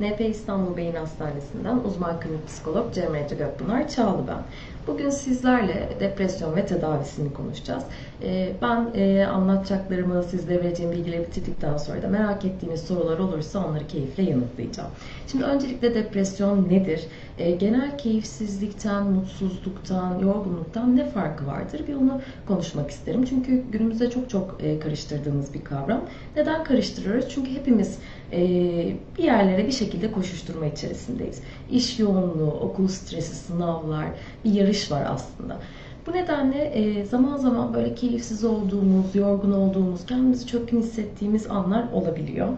NP İstanbul Beyin Hastanesi'nden uzman klinik psikolog Cemre Gökpınar Çağlı ben. Bugün sizlerle depresyon ve tedavisini konuşacağız. Ee, ben e, anlatacaklarımı, sizlere vereceğim bilgileri bitirdikten sonra da merak ettiğiniz sorular olursa onları keyifle yanıtlayacağım. Şimdi öncelikle depresyon nedir? Ee, genel keyifsizlikten, mutsuzluktan, yorgunluktan ne farkı vardır? Bir onu konuşmak isterim. Çünkü günümüzde çok çok e, karıştırdığımız bir kavram. Neden karıştırıyoruz? Çünkü hepimiz bir yerlere bir şekilde koşuşturma içerisindeyiz. İş yoğunluğu, okul stresi, sınavlar, bir yarış var aslında. Bu nedenle e, zaman zaman böyle keyifsiz olduğumuz, yorgun olduğumuz, kendimizi çöpün hissettiğimiz anlar olabiliyor.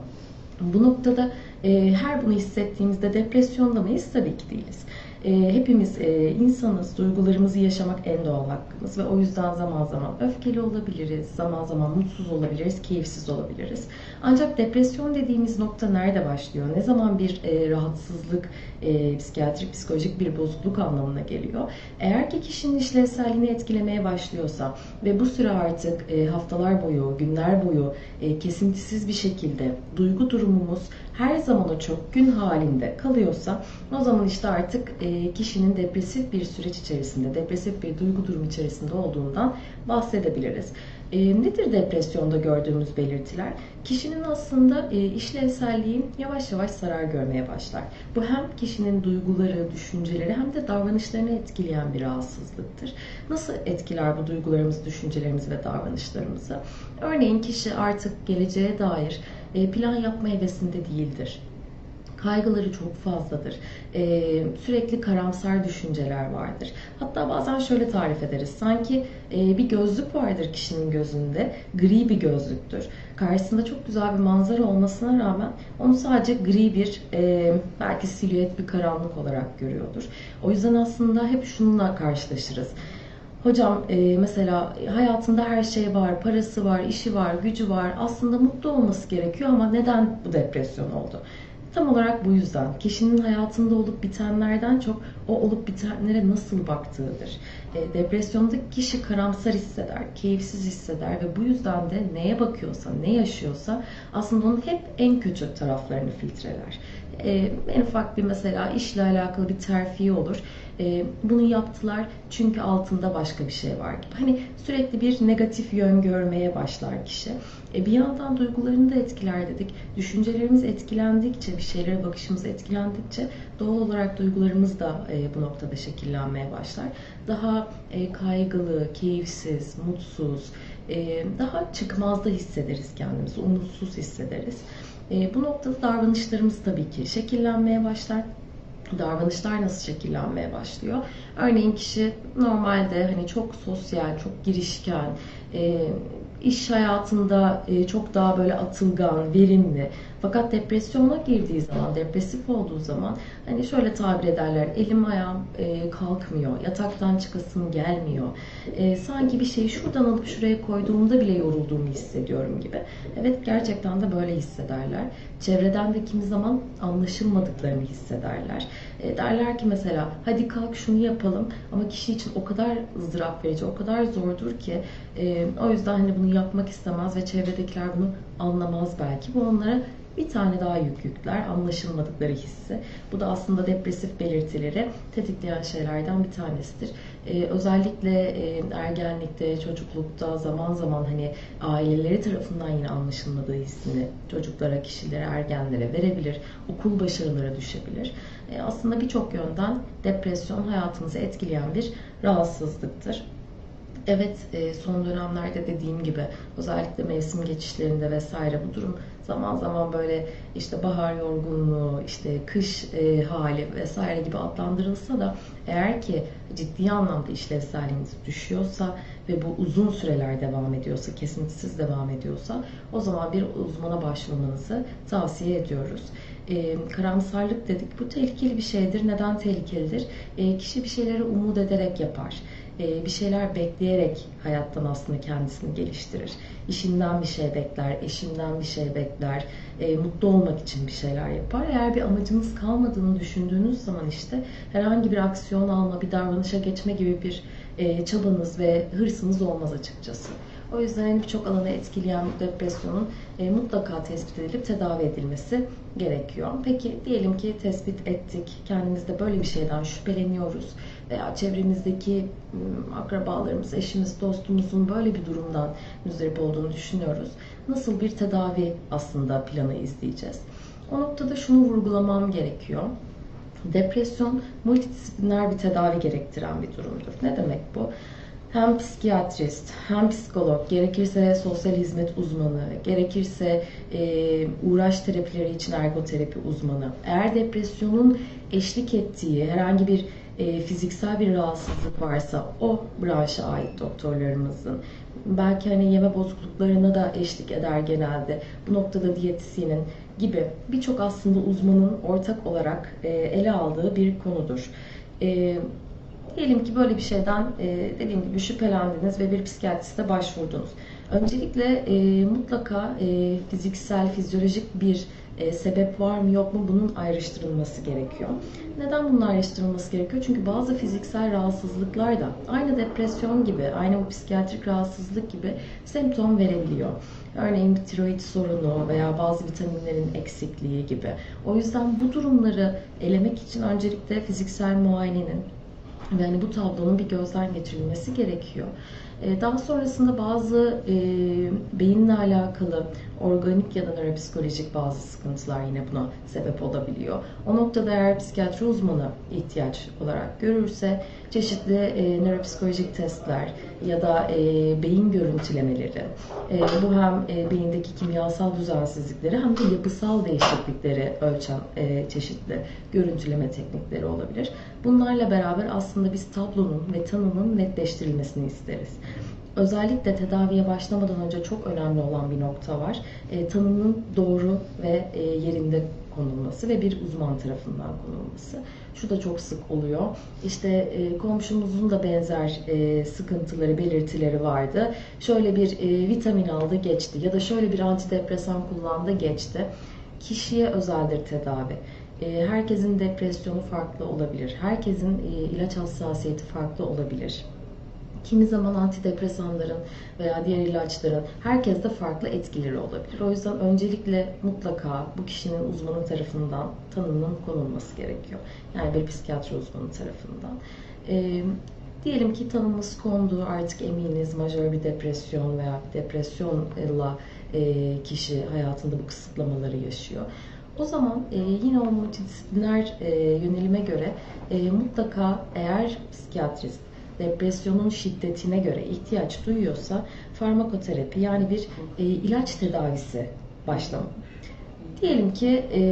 Bu noktada e, her bunu hissettiğimizde depresyonda mıyız? Tabii ki değiliz. E, hepimiz e, insanız, duygularımızı yaşamak en doğal hakkımız ve o yüzden zaman zaman öfkeli olabiliriz, zaman zaman mutsuz olabiliriz, keyifsiz olabiliriz. Ancak depresyon dediğimiz nokta nerede başlıyor? Ne zaman bir e, rahatsızlık, e, psikiyatrik, psikolojik bir bozukluk anlamına geliyor? Eğer ki kişinin işlevselliğini etkilemeye başlıyorsa ve bu süre artık e, haftalar boyu, günler boyu e, kesintisiz bir şekilde duygu durumumuz her zaman o çok gün halinde kalıyorsa o zaman işte artık e, kişinin depresif bir süreç içerisinde, depresif bir duygu durum içerisinde olduğundan bahsedebiliriz. E, nedir depresyonda gördüğümüz belirtiler? Kişinin aslında e, işlevselliği yavaş yavaş zarar görmeye başlar. Bu hem kişinin duyguları, düşünceleri hem de davranışlarını etkileyen bir rahatsızlıktır. Nasıl etkiler bu duygularımızı, düşüncelerimizi ve davranışlarımızı? Örneğin kişi artık geleceğe dair e, plan yapma hevesinde değildir kaygıları çok fazladır. Ee, sürekli karamsar düşünceler vardır. Hatta bazen şöyle tarif ederiz. Sanki e, bir gözlük vardır kişinin gözünde. Gri bir gözlüktür. Karşısında çok güzel bir manzara olmasına rağmen onu sadece gri bir e, belki silüet bir karanlık olarak görüyordur. O yüzden aslında hep şununla karşılaşırız. Hocam e, mesela hayatında her şey var, parası var, işi var, gücü var. Aslında mutlu olması gerekiyor ama neden bu depresyon oldu? Tam olarak bu yüzden kişinin hayatında olup bitenlerden çok o olup bitenlere nasıl baktığıdır. E, depresyondaki kişi karamsar hisseder, keyifsiz hisseder ve bu yüzden de neye bakıyorsa, ne yaşıyorsa aslında onun hep en kötü taraflarını filtreler. E, en ufak bir mesela işle alakalı bir terfi olur. E, bunu yaptılar çünkü altında başka bir şey var gibi. Hani sürekli bir negatif yön görmeye başlar kişi. E, bir yandan duygularını da etkiler dedik. Düşüncelerimiz etkilendikçe, bir şeylere bakışımız etkilendikçe doğal olarak duygularımız da e, bu noktada şekillenmeye başlar. Daha e, kaygılı, keyifsiz, mutsuz, e, daha çıkmazda hissederiz kendimizi, umutsuz hissederiz. E, bu noktada davranışlarımız tabii ki şekillenmeye başlar davranışlar nasıl şekillenmeye başlıyor? Örneğin kişi normalde hani çok sosyal, çok girişken, iş hayatında çok daha böyle atılgan, verimli. Fakat depresyona girdiği zaman, depresif olduğu zaman hani şöyle tabir ederler, elim ayağım e, kalkmıyor, yataktan çıkasım gelmiyor. E, sanki bir şeyi şuradan alıp şuraya koyduğumda bile yorulduğumu hissediyorum gibi. Evet gerçekten de böyle hissederler. Çevreden de kimi zaman anlaşılmadıklarını hissederler. E, derler ki mesela hadi kalk şunu yapalım ama kişi için o kadar ızdırap verici, o kadar zordur ki e, o yüzden hani bunu yapmak istemez ve çevredekiler bunu anlamaz belki. Bu onlara bir tane daha yük yükler, anlaşılmadıkları hissi. Bu da aslında depresif belirtileri tetikleyen şeylerden bir tanesidir. Ee, özellikle e, ergenlikte, çocuklukta zaman zaman hani aileleri tarafından yine anlaşılmadığı hissini çocuklara, kişilere, ergenlere verebilir. Okul başarılara düşebilir. E, aslında birçok yönden depresyon hayatımızı etkileyen bir rahatsızlıktır. Evet e, son dönemlerde dediğim gibi özellikle mevsim geçişlerinde vesaire bu durum zaman zaman böyle işte bahar yorgunluğu, işte kış e, hali vesaire gibi adlandırılsa da eğer ki ciddi anlamda işlevselliğiniz düşüyorsa ve bu uzun süreler devam ediyorsa, kesintisiz devam ediyorsa o zaman bir uzmana başvurmanızı tavsiye ediyoruz. E, karamsarlık dedik. Bu tehlikeli bir şeydir. Neden tehlikelidir? E, kişi bir şeyleri umut ederek yapar. E, bir şeyler bekleyerek hayattan aslında kendisini geliştirir. İşinden bir şey bekler, eşinden bir şey bekler, e, mutlu olmak için bir şeyler yapar. Eğer bir amacınız kalmadığını düşündüğünüz zaman işte herhangi bir aksiyon alma, bir davranışa geçme gibi bir e, çabanız ve hırsınız olmaz açıkçası. O yüzden birçok alanı etkileyen depresyonun e, mutlaka tespit edilip tedavi edilmesi gerekiyor. Peki diyelim ki tespit ettik, kendimizde böyle bir şeyden şüpheleniyoruz veya çevremizdeki ım, akrabalarımız, eşimiz, dostumuzun böyle bir durumdan müzdarip olduğunu düşünüyoruz. Nasıl bir tedavi aslında planı izleyeceğiz? O noktada şunu vurgulamam gerekiyor. Depresyon multidisipliner bir tedavi gerektiren bir durumdur. Ne demek bu? Hem psikiyatrist, hem psikolog, gerekirse sosyal hizmet uzmanı, gerekirse e, uğraş terapileri için ergoterapi uzmanı. Eğer depresyonun eşlik ettiği herhangi bir e, fiziksel bir rahatsızlık varsa o branşa ait doktorlarımızın belki hani yeme bozukluklarına da eşlik eder genelde. Bu noktada diyetisyenin gibi birçok aslında uzmanın ortak olarak e, ele aldığı bir konudur. E, diyelim ki böyle bir şeyden e, dediğim gibi şüphelendiniz ve bir psikiyatriste başvurdunuz. Öncelikle e, mutlaka e, fiziksel, fizyolojik bir e, sebep var mı yok mu bunun ayrıştırılması gerekiyor. Neden bunun ayrıştırılması gerekiyor? Çünkü bazı fiziksel rahatsızlıklar da aynı depresyon gibi, aynı bu psikiyatrik rahatsızlık gibi semptom verebiliyor. Örneğin bir tiroid sorunu veya bazı vitaminlerin eksikliği gibi. O yüzden bu durumları elemek için öncelikle fiziksel muayenenin ve hani bu tablonun bir gözden geçirilmesi gerekiyor. Ee, daha sonrasında bazı e, beyinle alakalı organik ya da nöropsikolojik bazı sıkıntılar yine buna sebep olabiliyor. O noktada eğer psikiyatri uzmanı ihtiyaç olarak görürse çeşitli e, nöropsikolojik testler ya da e, beyin görüntülemeleri, e, bu hem e, beyindeki kimyasal düzensizlikleri hem de yapısal değişiklikleri ölçen e, çeşitli görüntüleme teknikleri olabilir. Bunlarla beraber aslında biz tablonun ve tanının netleştirilmesini isteriz. Özellikle tedaviye başlamadan önce çok önemli olan bir nokta var. E, tanının doğru ve e, yerinde konulması ve bir uzman tarafından konulması. Şu da çok sık oluyor. İşte e, komşumuzun da benzer e, sıkıntıları, belirtileri vardı. Şöyle bir e, vitamin aldı geçti ya da şöyle bir antidepresan kullandı geçti. Kişiye özeldir tedavi. E, herkesin depresyonu farklı olabilir. Herkesin e, ilaç hassasiyeti farklı olabilir. Kimi zaman antidepresanların veya diğer ilaçların herkeste farklı etkileri olabilir. O yüzden öncelikle mutlaka bu kişinin uzmanı tarafından tanının konulması gerekiyor. Yani bir psikiyatri uzmanı tarafından. Ee, diyelim ki tanımız kondu artık eminiz majör bir depresyon veya bir depresyonla e, kişi hayatında bu kısıtlamaları yaşıyor. O zaman e, yine o multidisipliner e, yönelime göre e, mutlaka eğer psikiyatrist depresyonun şiddetine göre ihtiyaç duyuyorsa farmakoterapi yani bir e, ilaç tedavisi başlamalı. Diyelim ki e,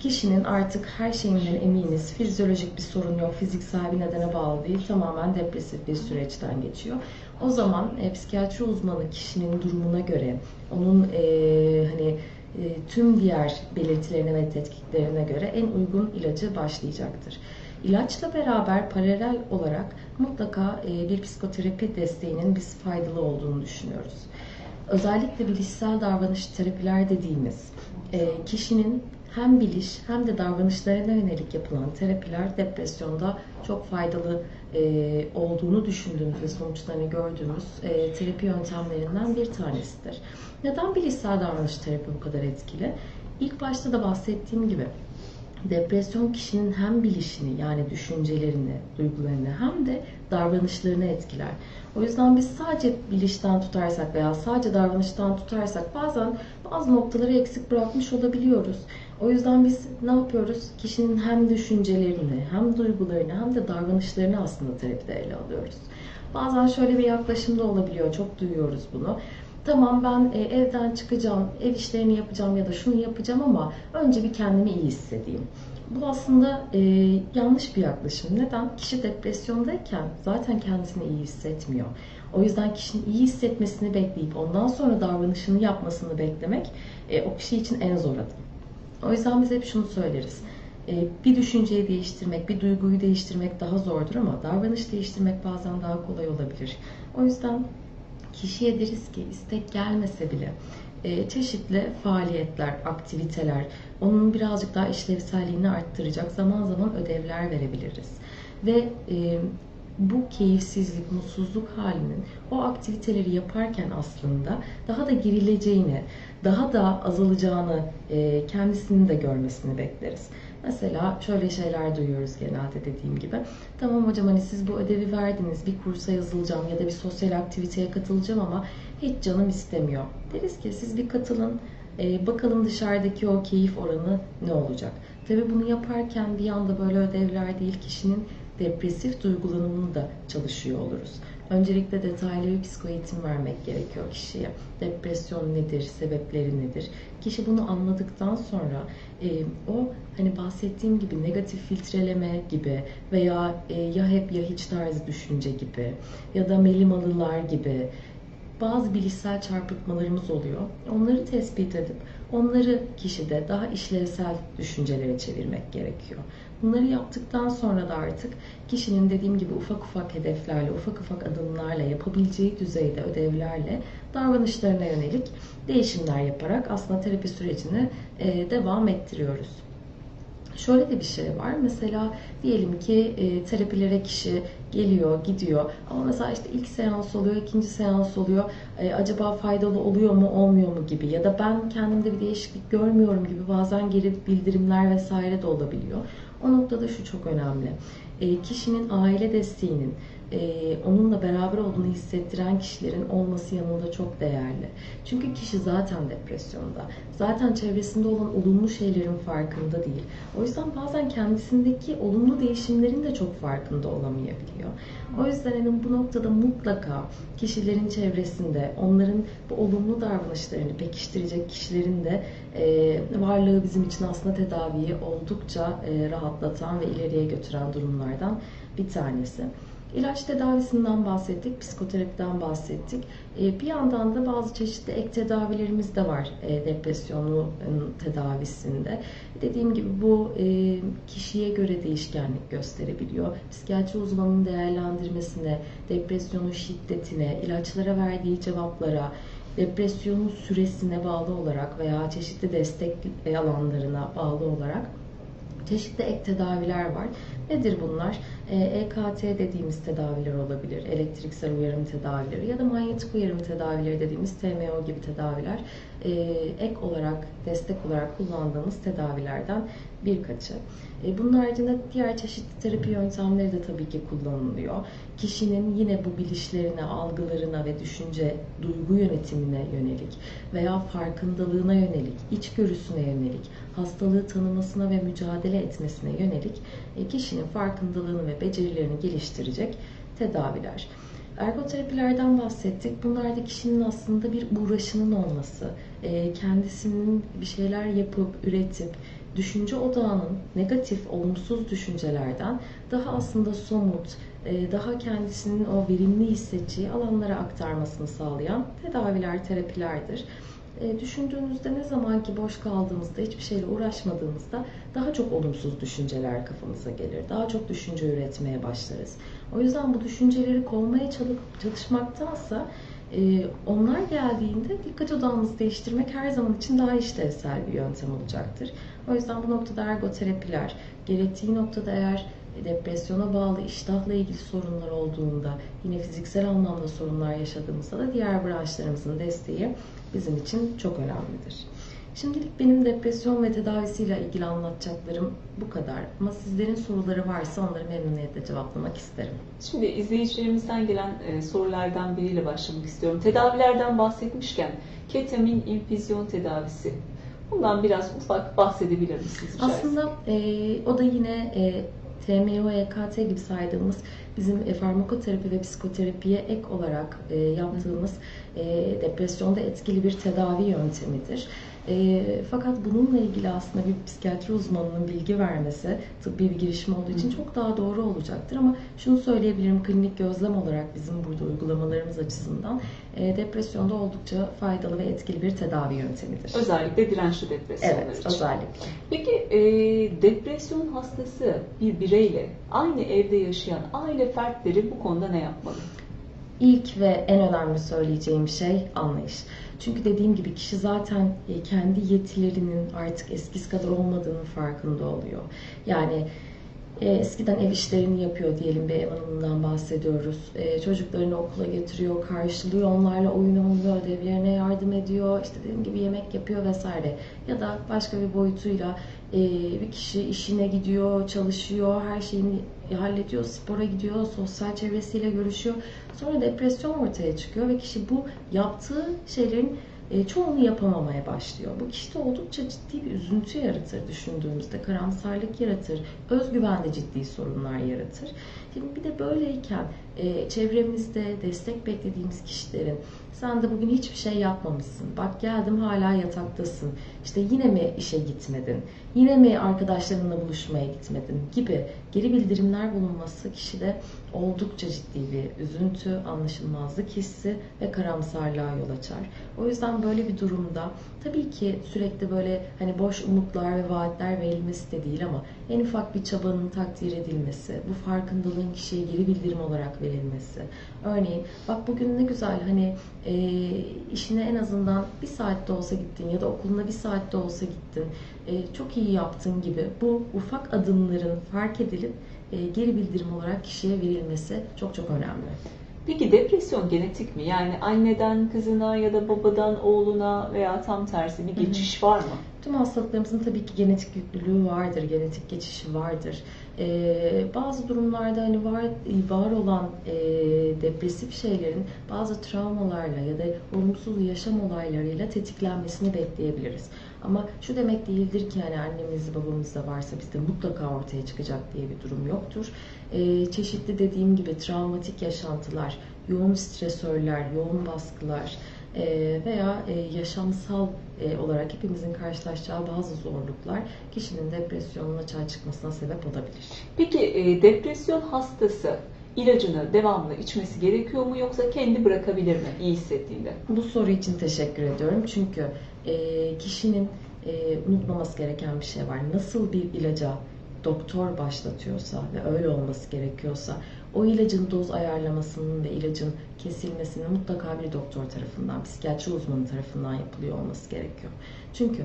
kişinin artık her şeyinden eminiz, fizyolojik bir sorun yok, fiziksel bir nedene bağlı değil, tamamen depresif bir süreçten geçiyor. O zaman e, psikiyatri uzmanı kişinin durumuna göre, onun e, hani e, tüm diğer belirtilerine ve tetkiklerine göre en uygun ilacı başlayacaktır. İlaçla beraber paralel olarak mutlaka e, bir psikoterapi desteğinin biz faydalı olduğunu düşünüyoruz. Özellikle bilişsel davranış terapiler dediğimiz e, kişinin hem biliş hem de davranışlarına yönelik yapılan terapiler depresyonda çok faydalı e, olduğunu düşündüğümüz ve sonuçlarını gördüğümüz terapi yöntemlerinden bir tanesidir. Neden bilişsel davranış terapi bu kadar etkili? İlk başta da bahsettiğim gibi depresyon kişinin hem bilişini yani düşüncelerini, duygularını hem de davranışlarını etkiler. O yüzden biz sadece bilişten tutarsak veya sadece davranıştan tutarsak bazen bazı noktaları eksik bırakmış olabiliyoruz. O yüzden biz ne yapıyoruz? Kişinin hem düşüncelerini, hem duygularını, hem de davranışlarını aslında terapide ele alıyoruz. Bazen şöyle bir yaklaşımda olabiliyor, çok duyuyoruz bunu tamam ben e, evden çıkacağım, ev işlerini yapacağım ya da şunu yapacağım ama önce bir kendimi iyi hissedeyim. Bu aslında e, yanlış bir yaklaşım. Neden? Kişi depresyondayken zaten kendisini iyi hissetmiyor. O yüzden kişinin iyi hissetmesini bekleyip ondan sonra davranışını yapmasını beklemek e, o kişi için en zor adım. O yüzden biz hep şunu söyleriz. E, bir düşünceyi değiştirmek, bir duyguyu değiştirmek daha zordur ama davranış değiştirmek bazen daha kolay olabilir. O yüzden kişiye deriz ki istek gelmese bile e, çeşitli faaliyetler, aktiviteler, onun birazcık daha işlevselliğini arttıracak zaman zaman ödevler verebiliriz. Ve e, bu keyifsizlik, mutsuzluk halinin o aktiviteleri yaparken aslında daha da gerileceğini, daha da azalacağını e, kendisinin de görmesini bekleriz. Mesela şöyle şeyler duyuyoruz genelde dediğim gibi. Tamam hocam hani siz bu ödevi verdiniz, bir kursa yazılacağım ya da bir sosyal aktiviteye katılacağım ama hiç canım istemiyor. Deriz ki siz bir katılın, e, bakalım dışarıdaki o keyif oranı ne olacak. Tabi bunu yaparken bir anda böyle ödevler değil kişinin depresif duygulanımını da çalışıyor oluruz. Öncelikle detaylı bir psiko vermek gerekiyor kişiye. Depresyon nedir, sebepleri nedir? Kişi bunu anladıktan sonra e, o hani bahsettiğim gibi negatif filtreleme gibi veya e, ya hep ya hiç tarzı düşünce gibi ya da melimalılar gibi bazı bilişsel çarpıtmalarımız oluyor. Onları tespit edip onları kişide daha işlevsel düşüncelere çevirmek gerekiyor. Bunları yaptıktan sonra da artık kişinin dediğim gibi ufak ufak hedeflerle, ufak ufak adımlarla yapabileceği düzeyde ödevlerle davranışlarına yönelik değişimler yaparak aslında terapi sürecini devam ettiriyoruz. Şöyle de bir şey var. Mesela diyelim ki e, terapilere kişi geliyor, gidiyor. Ama mesela işte ilk seans oluyor, ikinci seans oluyor. E, acaba faydalı oluyor mu, olmuyor mu gibi ya da ben kendimde bir değişiklik görmüyorum gibi bazen geri bildirimler vesaire de olabiliyor. O noktada şu çok önemli. E, kişinin aile desteğinin, e, onunla beraber olduğunu hissettiren kişilerin olması yanında çok değerli. Çünkü kişi zaten depresyonda. Zaten çevresinde olan olumlu şeylerin farkında değil. O yüzden bazen kendisindeki olumlu değişimlerin de çok farkında olamayabiliyor. O yüzden hani bu noktada mutlaka kişilerin çevresinde onların bu olumlu davranışlarını pekiştirecek kişilerin de e, varlığı bizim için aslında tedaviyi oldukça e, rahatlatan ve ileriye götüren durumlardan bir tanesi. İlaç tedavisinden bahsettik, psikoterapiden bahsettik. E, bir yandan da bazı çeşitli ek tedavilerimiz de var e, depresyonun tedavisinde. Dediğim gibi bu e, kişiye göre değişkenlik gösterebiliyor. Psikiyatri uzmanının değerlendirmesine, depresyonun şiddetine, ilaçlara verdiği cevaplara, depresyonun süresine bağlı olarak veya çeşitli destek alanlarına bağlı olarak çeşitli ek tedaviler var. Nedir bunlar? EKT e dediğimiz tedaviler olabilir, elektriksel uyarım tedavileri ya da manyetik uyarım tedavileri dediğimiz TMO gibi tedaviler e, ek olarak, destek olarak kullandığımız tedavilerden birkaçı. E, bunun haricinde diğer çeşitli terapi yöntemleri de tabii ki kullanılıyor. Kişinin yine bu bilişlerine, algılarına ve düşünce, duygu yönetimine yönelik veya farkındalığına yönelik, içgörüsüne yönelik, hastalığı tanımasına ve mücadele etmesine yönelik kişinin farkındalığını ve becerilerini geliştirecek tedaviler. Ergoterapilerden bahsettik. Bunlarda kişinin aslında bir uğraşının olması, kendisinin bir şeyler yapıp, üretip, düşünce odağının negatif, olumsuz düşüncelerden daha aslında somut, daha kendisinin o verimli hissedeceği alanlara aktarmasını sağlayan tedaviler, terapilerdir e, düşündüğünüzde ne zaman ki boş kaldığımızda, hiçbir şeyle uğraşmadığımızda daha çok olumsuz düşünceler kafamıza gelir. Daha çok düşünce üretmeye başlarız. O yüzden bu düşünceleri kovmaya çalışmaktansa e, onlar geldiğinde dikkat odağımızı değiştirmek her zaman için daha işlevsel bir yöntem olacaktır. O yüzden bu noktada ergoterapiler, gerektiği noktada eğer depresyona bağlı iştahla ilgili sorunlar olduğunda, yine fiziksel anlamda sorunlar yaşadığımızda da diğer branşlarımızın desteği bizim için çok önemlidir. Şimdilik benim depresyon ve tedavisiyle ilgili anlatacaklarım bu kadar. Ama sizlerin soruları varsa onları memnuniyetle cevaplamak isterim. Şimdi izleyicilerimizden gelen e, sorulardan biriyle başlamak istiyorum. Tedavilerden bahsetmişken ketamin infüzyon tedavisi. Bundan biraz ufak bahsedebilir misiniz? Aslında e, o da yine e, TMO, EKT gibi saydığımız bizim e, farmakoterapi ve psikoterapiye ek olarak e, yaptığımız e, depresyonda etkili bir tedavi yöntemidir. E, fakat bununla ilgili aslında bir psikiyatri uzmanının bilgi vermesi tıbbi bir girişim olduğu için çok daha doğru olacaktır. Ama şunu söyleyebilirim klinik gözlem olarak bizim burada uygulamalarımız açısından e, depresyonda oldukça faydalı ve etkili bir tedavi yöntemidir. Özellikle dirençli depresyonlar evet, için. özellikle. Peki e, depresyon hastası bir bireyle aynı evde yaşayan aile fertleri bu konuda ne yapmalı? İlk ve en önemli söyleyeceğim şey anlayış. Çünkü dediğim gibi kişi zaten e, kendi yetilerinin artık eskisi kadar olmadığının farkında oluyor. Yani E, eskiden ev işlerini yapıyor diyelim bir ev hanımından bahsediyoruz. E, çocuklarını okula getiriyor, karşılıyor, onlarla oyun oynuyor, ödevlerine yardım ediyor, işte dediğim gibi yemek yapıyor vesaire. Ya da başka bir boyutuyla e, bir kişi işine gidiyor, çalışıyor, her şeyini hallediyor, spora gidiyor, sosyal çevresiyle görüşüyor. Sonra depresyon ortaya çıkıyor ve kişi bu yaptığı şeylerin e, çoğunu yapamamaya başlıyor. Bu kişide oldukça ciddi bir üzüntü yaratır düşündüğümüzde, karamsarlık yaratır, özgüvende ciddi sorunlar yaratır. Şimdi bir de böyleyken e, çevremizde destek beklediğimiz kişilerin sen de bugün hiçbir şey yapmamışsın. Bak geldim hala yataktasın. İşte yine mi işe gitmedin? Yine mi arkadaşlarınla buluşmaya gitmedin? Gibi geri bildirimler bulunması kişide oldukça ciddi bir üzüntü, anlaşılmazlık hissi ve karamsarlığa yol açar. O yüzden böyle bir durumda tabii ki sürekli böyle hani boş umutlar ve vaatler verilmesi de değil ama en ufak bir çabanın takdir edilmesi, bu farkındalığın kişiye geri bildirim olarak verilmesi. Örneğin bak bugün ne güzel hani e, işine en azından bir saatte olsa gittin ya da okuluna bir saatte olsa gittin. E, çok iyi yaptın gibi bu ufak adımların fark edilip geri bildirim olarak kişiye verilmesi çok çok önemli. Peki depresyon genetik mi? Yani anneden kızına ya da babadan oğluna veya tam tersi bir geçiş var mı? Tüm hastalıklarımızın tabii ki genetik yüklülüğü vardır, genetik geçişi vardır. Ee, bazı durumlarda hani var var olan e, depresif şeylerin bazı travmalarla ya da olumsuz yaşam olaylarıyla tetiklenmesini bekleyebiliriz. Ama şu demek değildir ki hani annemiz babamız da varsa bizde mutlaka ortaya çıkacak diye bir durum yoktur. Ee, çeşitli dediğim gibi travmatik yaşantılar, yoğun stresörler, yoğun baskılar, e, veya e, yaşamsal e, olarak hepimizin karşılaşacağı bazı zorluklar kişinin depresyonun açığa çıkmasına sebep olabilir. Peki depresyon hastası ilacını devamlı içmesi gerekiyor mu yoksa kendi bırakabilir mi iyi hissettiğinde? Bu soru için teşekkür ediyorum. Çünkü kişinin unutmaması gereken bir şey var. Nasıl bir ilaca doktor başlatıyorsa ve öyle olması gerekiyorsa o ilacın doz ayarlamasının ve ilacın kesilmesinin mutlaka bir doktor tarafından, psikiyatri uzmanı tarafından yapılıyor olması gerekiyor. Çünkü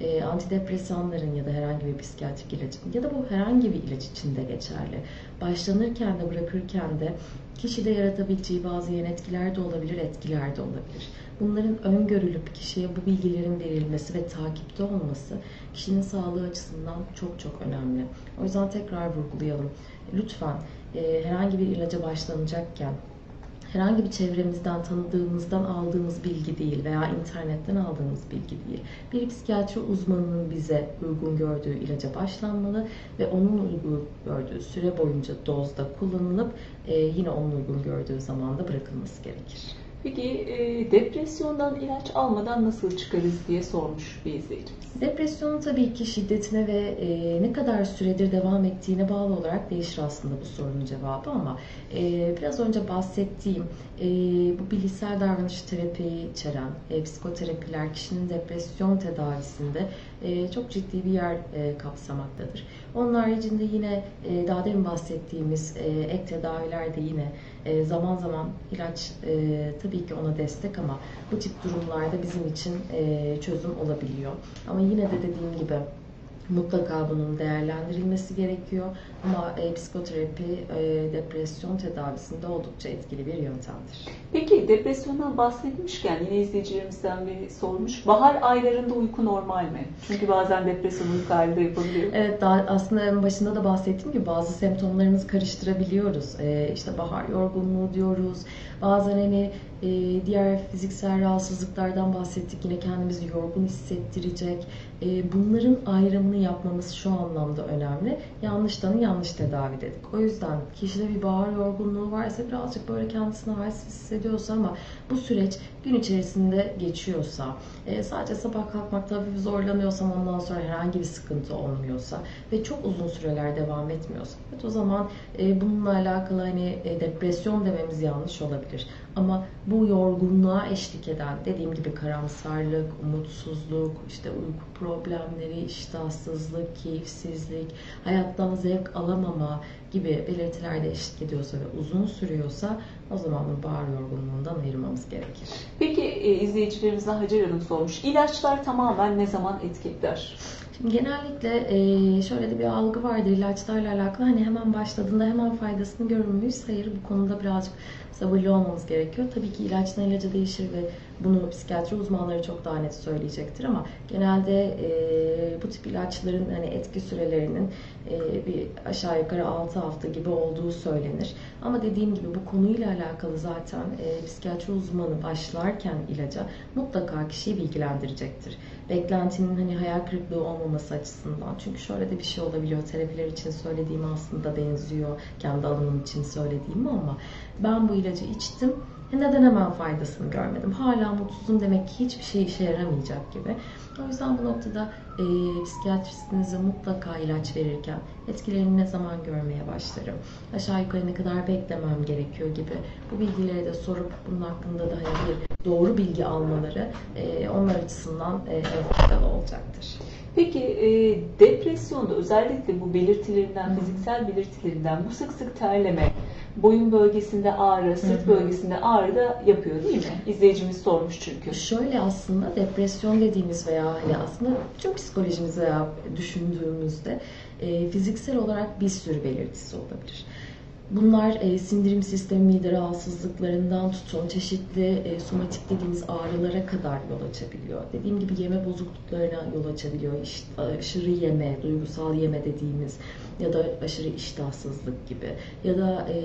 e, antidepresanların ya da herhangi bir psikiyatrik ilacın ya da bu herhangi bir ilaç için de geçerli. Başlanırken de bırakırken de kişide yaratabileceği bazı yan etkiler de olabilir, etkiler de olabilir. Bunların öngörülüp kişiye bu bilgilerin verilmesi ve takipte olması kişinin sağlığı açısından çok çok önemli. O yüzden tekrar vurgulayalım. Lütfen e, herhangi bir ilaca başlanacakken herhangi bir çevremizden, tanıdığımızdan aldığımız bilgi değil veya internetten aldığımız bilgi değil. Bir psikiyatri uzmanının bize uygun gördüğü ilaca başlanmalı ve onun uygun gördüğü süre boyunca dozda kullanılıp e, yine onun uygun gördüğü zamanda bırakılması gerekir. Peki e, depresyondan ilaç almadan nasıl çıkarız diye sormuş bir izleyicimiz. Depresyonun tabii ki şiddetine ve e, ne kadar süredir devam ettiğine bağlı olarak değişir aslında bu sorunun cevabı ama e, biraz önce bahsettiğim e, bu bilişsel davranış terapiyi içeren e, psikoterapiler kişinin depresyon tedavisinde e, çok ciddi bir yer e, kapsamaktadır. Onun haricinde yine e, daha demin bahsettiğimiz e, ek tedaviler de yine e, zaman zaman ilaç e, tabii ki ona destek ama bu tip durumlarda bizim için e, çözüm olabiliyor. Ama yine de dediğim gibi mutlaka bunun değerlendirilmesi gerekiyor. Ama e, psikoterapi e, depresyon tedavisinde oldukça etkili bir yöntemdir. Peki depresyondan bahsetmişken yine izleyicilerimizden biri sormuş. Bahar aylarında uyku normal mi? Çünkü bazen depresyon uyku ayında yapabiliyor. Evet daha aslında en başında da bahsettiğim gibi bazı semptomlarımızı karıştırabiliyoruz. E, işte bahar yorgunluğu diyoruz. Bazen hani e, diğer fiziksel rahatsızlıklardan bahsettik. Yine kendimizi yorgun hissettirecek. E, bunların ayrımını yapmamız şu anlamda önemli. Yanlıştan yanlış tedavi dedik. O yüzden kişide bir bağır yorgunluğu varsa birazcık böyle kendisini halsiz hissediyorsa ama bu süreç gün içerisinde geçiyorsa, e, sadece sabah kalkmakta hafif zorlanıyorsam ondan sonra herhangi bir sıkıntı olmuyorsa ve çok uzun süreler devam etmiyorsa evet o zaman e, bununla alakalı hani e, depresyon dememiz yanlış olabilir. Ama bu yorgunluğa eşlik eden dediğim gibi karamsarlık, umutsuzluk, işte uyku problemleri, iştahsızlık, keyifsizlik, hayattan zevk alamama gibi belirtiler de eşlik ediyorsa ve uzun sürüyorsa o zaman bunu bağır yorgunluğundan ayırmamız gerekir. Peki e, izleyicilerimizden Hacer Hanım sormuş. İlaçlar tamamen ne zaman etki eder? Şimdi genellikle e, şöyle de bir algı vardır ilaçlarla alakalı. Hani hemen başladığında hemen faydasını görür müyüz? Hayır bu konuda birazcık sabırlı olmamız gerekiyor. Tabii ki ilaçtan ilaca değişir ve bunu psikiyatri uzmanları çok daha net söyleyecektir ama genelde e, bu tip ilaçların hani etki sürelerinin e, bir aşağı yukarı 6 hafta gibi olduğu söylenir. Ama dediğim gibi bu konuyla alakalı zaten e, psikiyatri uzmanı başlarken ilaca mutlaka kişiyi bilgilendirecektir. Beklentinin hani hayal kırıklığı olmaması açısından. Çünkü şöyle de bir şey olabiliyor. Terapiler için söylediğim aslında benziyor. Kendi alanım için söylediğim ama ben bu ilacı içtim neden hemen faydasını görmedim? Hala mutsuzum demek ki hiçbir şey işe yaramayacak gibi. O yüzden bu noktada e, psikiyatristinize mutlaka ilaç verirken etkilerini ne zaman görmeye başlarım? Aşağı yukarı ne kadar beklemem gerekiyor gibi bu bilgileri de sorup bunun hakkında da hani bir doğru bilgi almaları e, onlar açısından e, faydalı olacaktır. Peki e, depresyonda özellikle bu belirtilerinden, fiziksel belirtilerinden bu sık sık terleme, boyun bölgesinde ağrı, sırt Hı hı. bölgesinde ağrı da yapıyor değil mi? İzleyicimiz sormuş çünkü. Şöyle aslında depresyon dediğimiz veya hani aslında tüm psikolojimiz veya düşündüğümüzde e, fiziksel olarak bir sürü belirtisi olabilir. Bunlar e, sindirim sistemi mide rahatsızlıklarından tutun çeşitli e, somatik dediğimiz ağrılara kadar yol açabiliyor. Dediğim gibi yeme bozukluklarına yol açabiliyor. İşte, aşırı yeme, duygusal yeme dediğimiz ya da aşırı iştahsızlık gibi ya da e,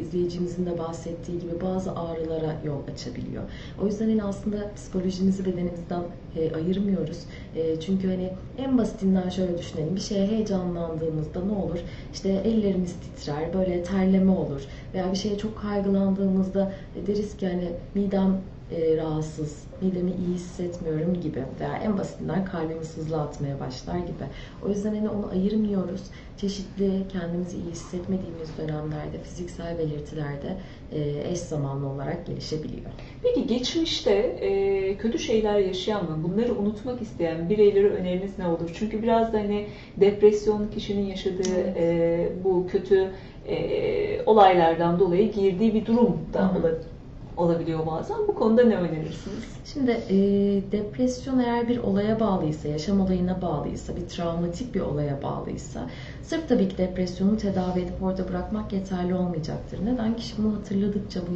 izleyicimizin de bahsettiği gibi bazı ağrılara yol açabiliyor. O yüzden hani aslında psikolojimizi bedenimizden e, ayırmıyoruz. E, çünkü hani en basitinden şöyle düşünelim. Bir şeye heyecanlandığımızda ne olur? İşte ellerimiz titrer, böyle terleme olur. Veya bir şeye çok kaygılandığımızda deriz ki hani midem e, rahatsız, midemi iyi hissetmiyorum gibi veya en basitinden kalbimiz hızlı atmaya başlar gibi. O yüzden hani onu ayırmıyoruz. Çeşitli kendimizi iyi hissetmediğimiz dönemlerde fiziksel belirtilerde e, eş zamanlı olarak gelişebiliyor. Peki geçmişte e, kötü şeyler yaşayan mı, bunları unutmak isteyen bireylere öneriniz ne olur? Çünkü biraz da hani depresyon kişinin yaşadığı Evet. e, bu kötü e, olaylardan dolayı girdiği bir durum da Hı hı. ola- olabiliyor bazen. Bu konuda ne önerirsiniz? Şimdi e, depresyon eğer bir olaya bağlıysa, yaşam olayına bağlıysa, bir travmatik bir olaya bağlıysa sırf tabii ki depresyonu tedavi edip orada bırakmak yeterli olmayacaktır. Neden? Kişi bunu hatırladıkça, bu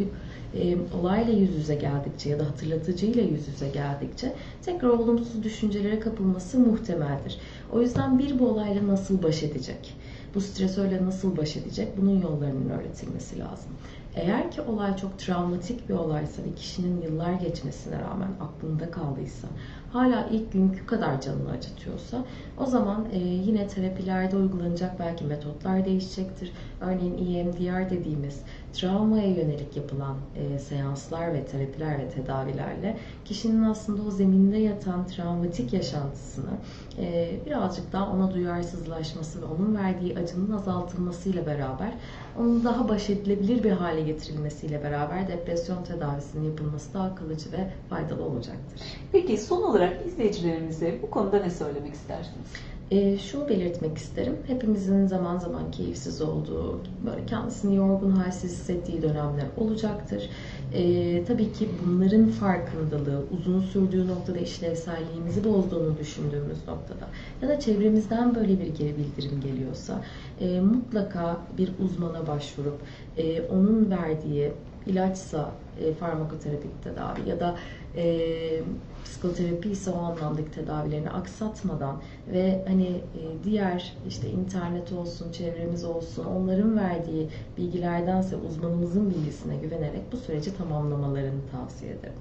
e, olayla yüz yüze geldikçe ya da hatırlatıcıyla yüz yüze geldikçe tekrar olumsuz düşüncelere kapılması muhtemeldir. O yüzden bir bu olayla nasıl baş edecek? Bu stresörle nasıl baş edecek? Bunun yollarının öğretilmesi lazım. Eğer ki olay çok travmatik bir olaysa ve kişinin yıllar geçmesine rağmen aklında kaldıysa, hala ilk günkü kadar canını acıtıyorsa, o zaman e, yine terapilerde uygulanacak belki metotlar değişecektir. Örneğin EMDR dediğimiz travmaya yönelik yapılan e, seanslar ve terapiler ve tedavilerle kişinin aslında o zeminde yatan travmatik yaşantısını e, birazcık daha ona duyarsızlaşması ve onun verdiği acının azaltılmasıyla beraber onun daha baş edilebilir bir hale getirilmesiyle beraber depresyon tedavisinin yapılması daha kalıcı ve faydalı olacaktır. Peki son olarak izleyicilerimize bu konuda ne söylemek istersiniz? E, şunu belirtmek isterim. Hepimizin zaman zaman keyifsiz olduğu, böyle kendisini yorgun, halsiz hissettiği dönemler olacaktır. E, tabii ki bunların farkındalığı, uzun sürdüğü noktada işlevselliğimizi bozduğunu düşündüğümüz noktada ya da çevremizden böyle bir geri bildirim geliyorsa e, mutlaka bir uzmana başvurup e, onun verdiği ilaçsa e, farmakoterapik tedavi ya da e, psikoterapi ise o anlamdaki tedavilerini aksatmadan ve hani e, diğer işte internet olsun, çevremiz olsun onların verdiği bilgilerdense uzmanımızın bilgisine güvenerek bu süreci tamamlamalarını tavsiye ederim.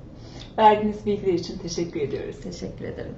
Verdiğiniz bilgiler için teşekkür ediyoruz. Teşekkür ederim.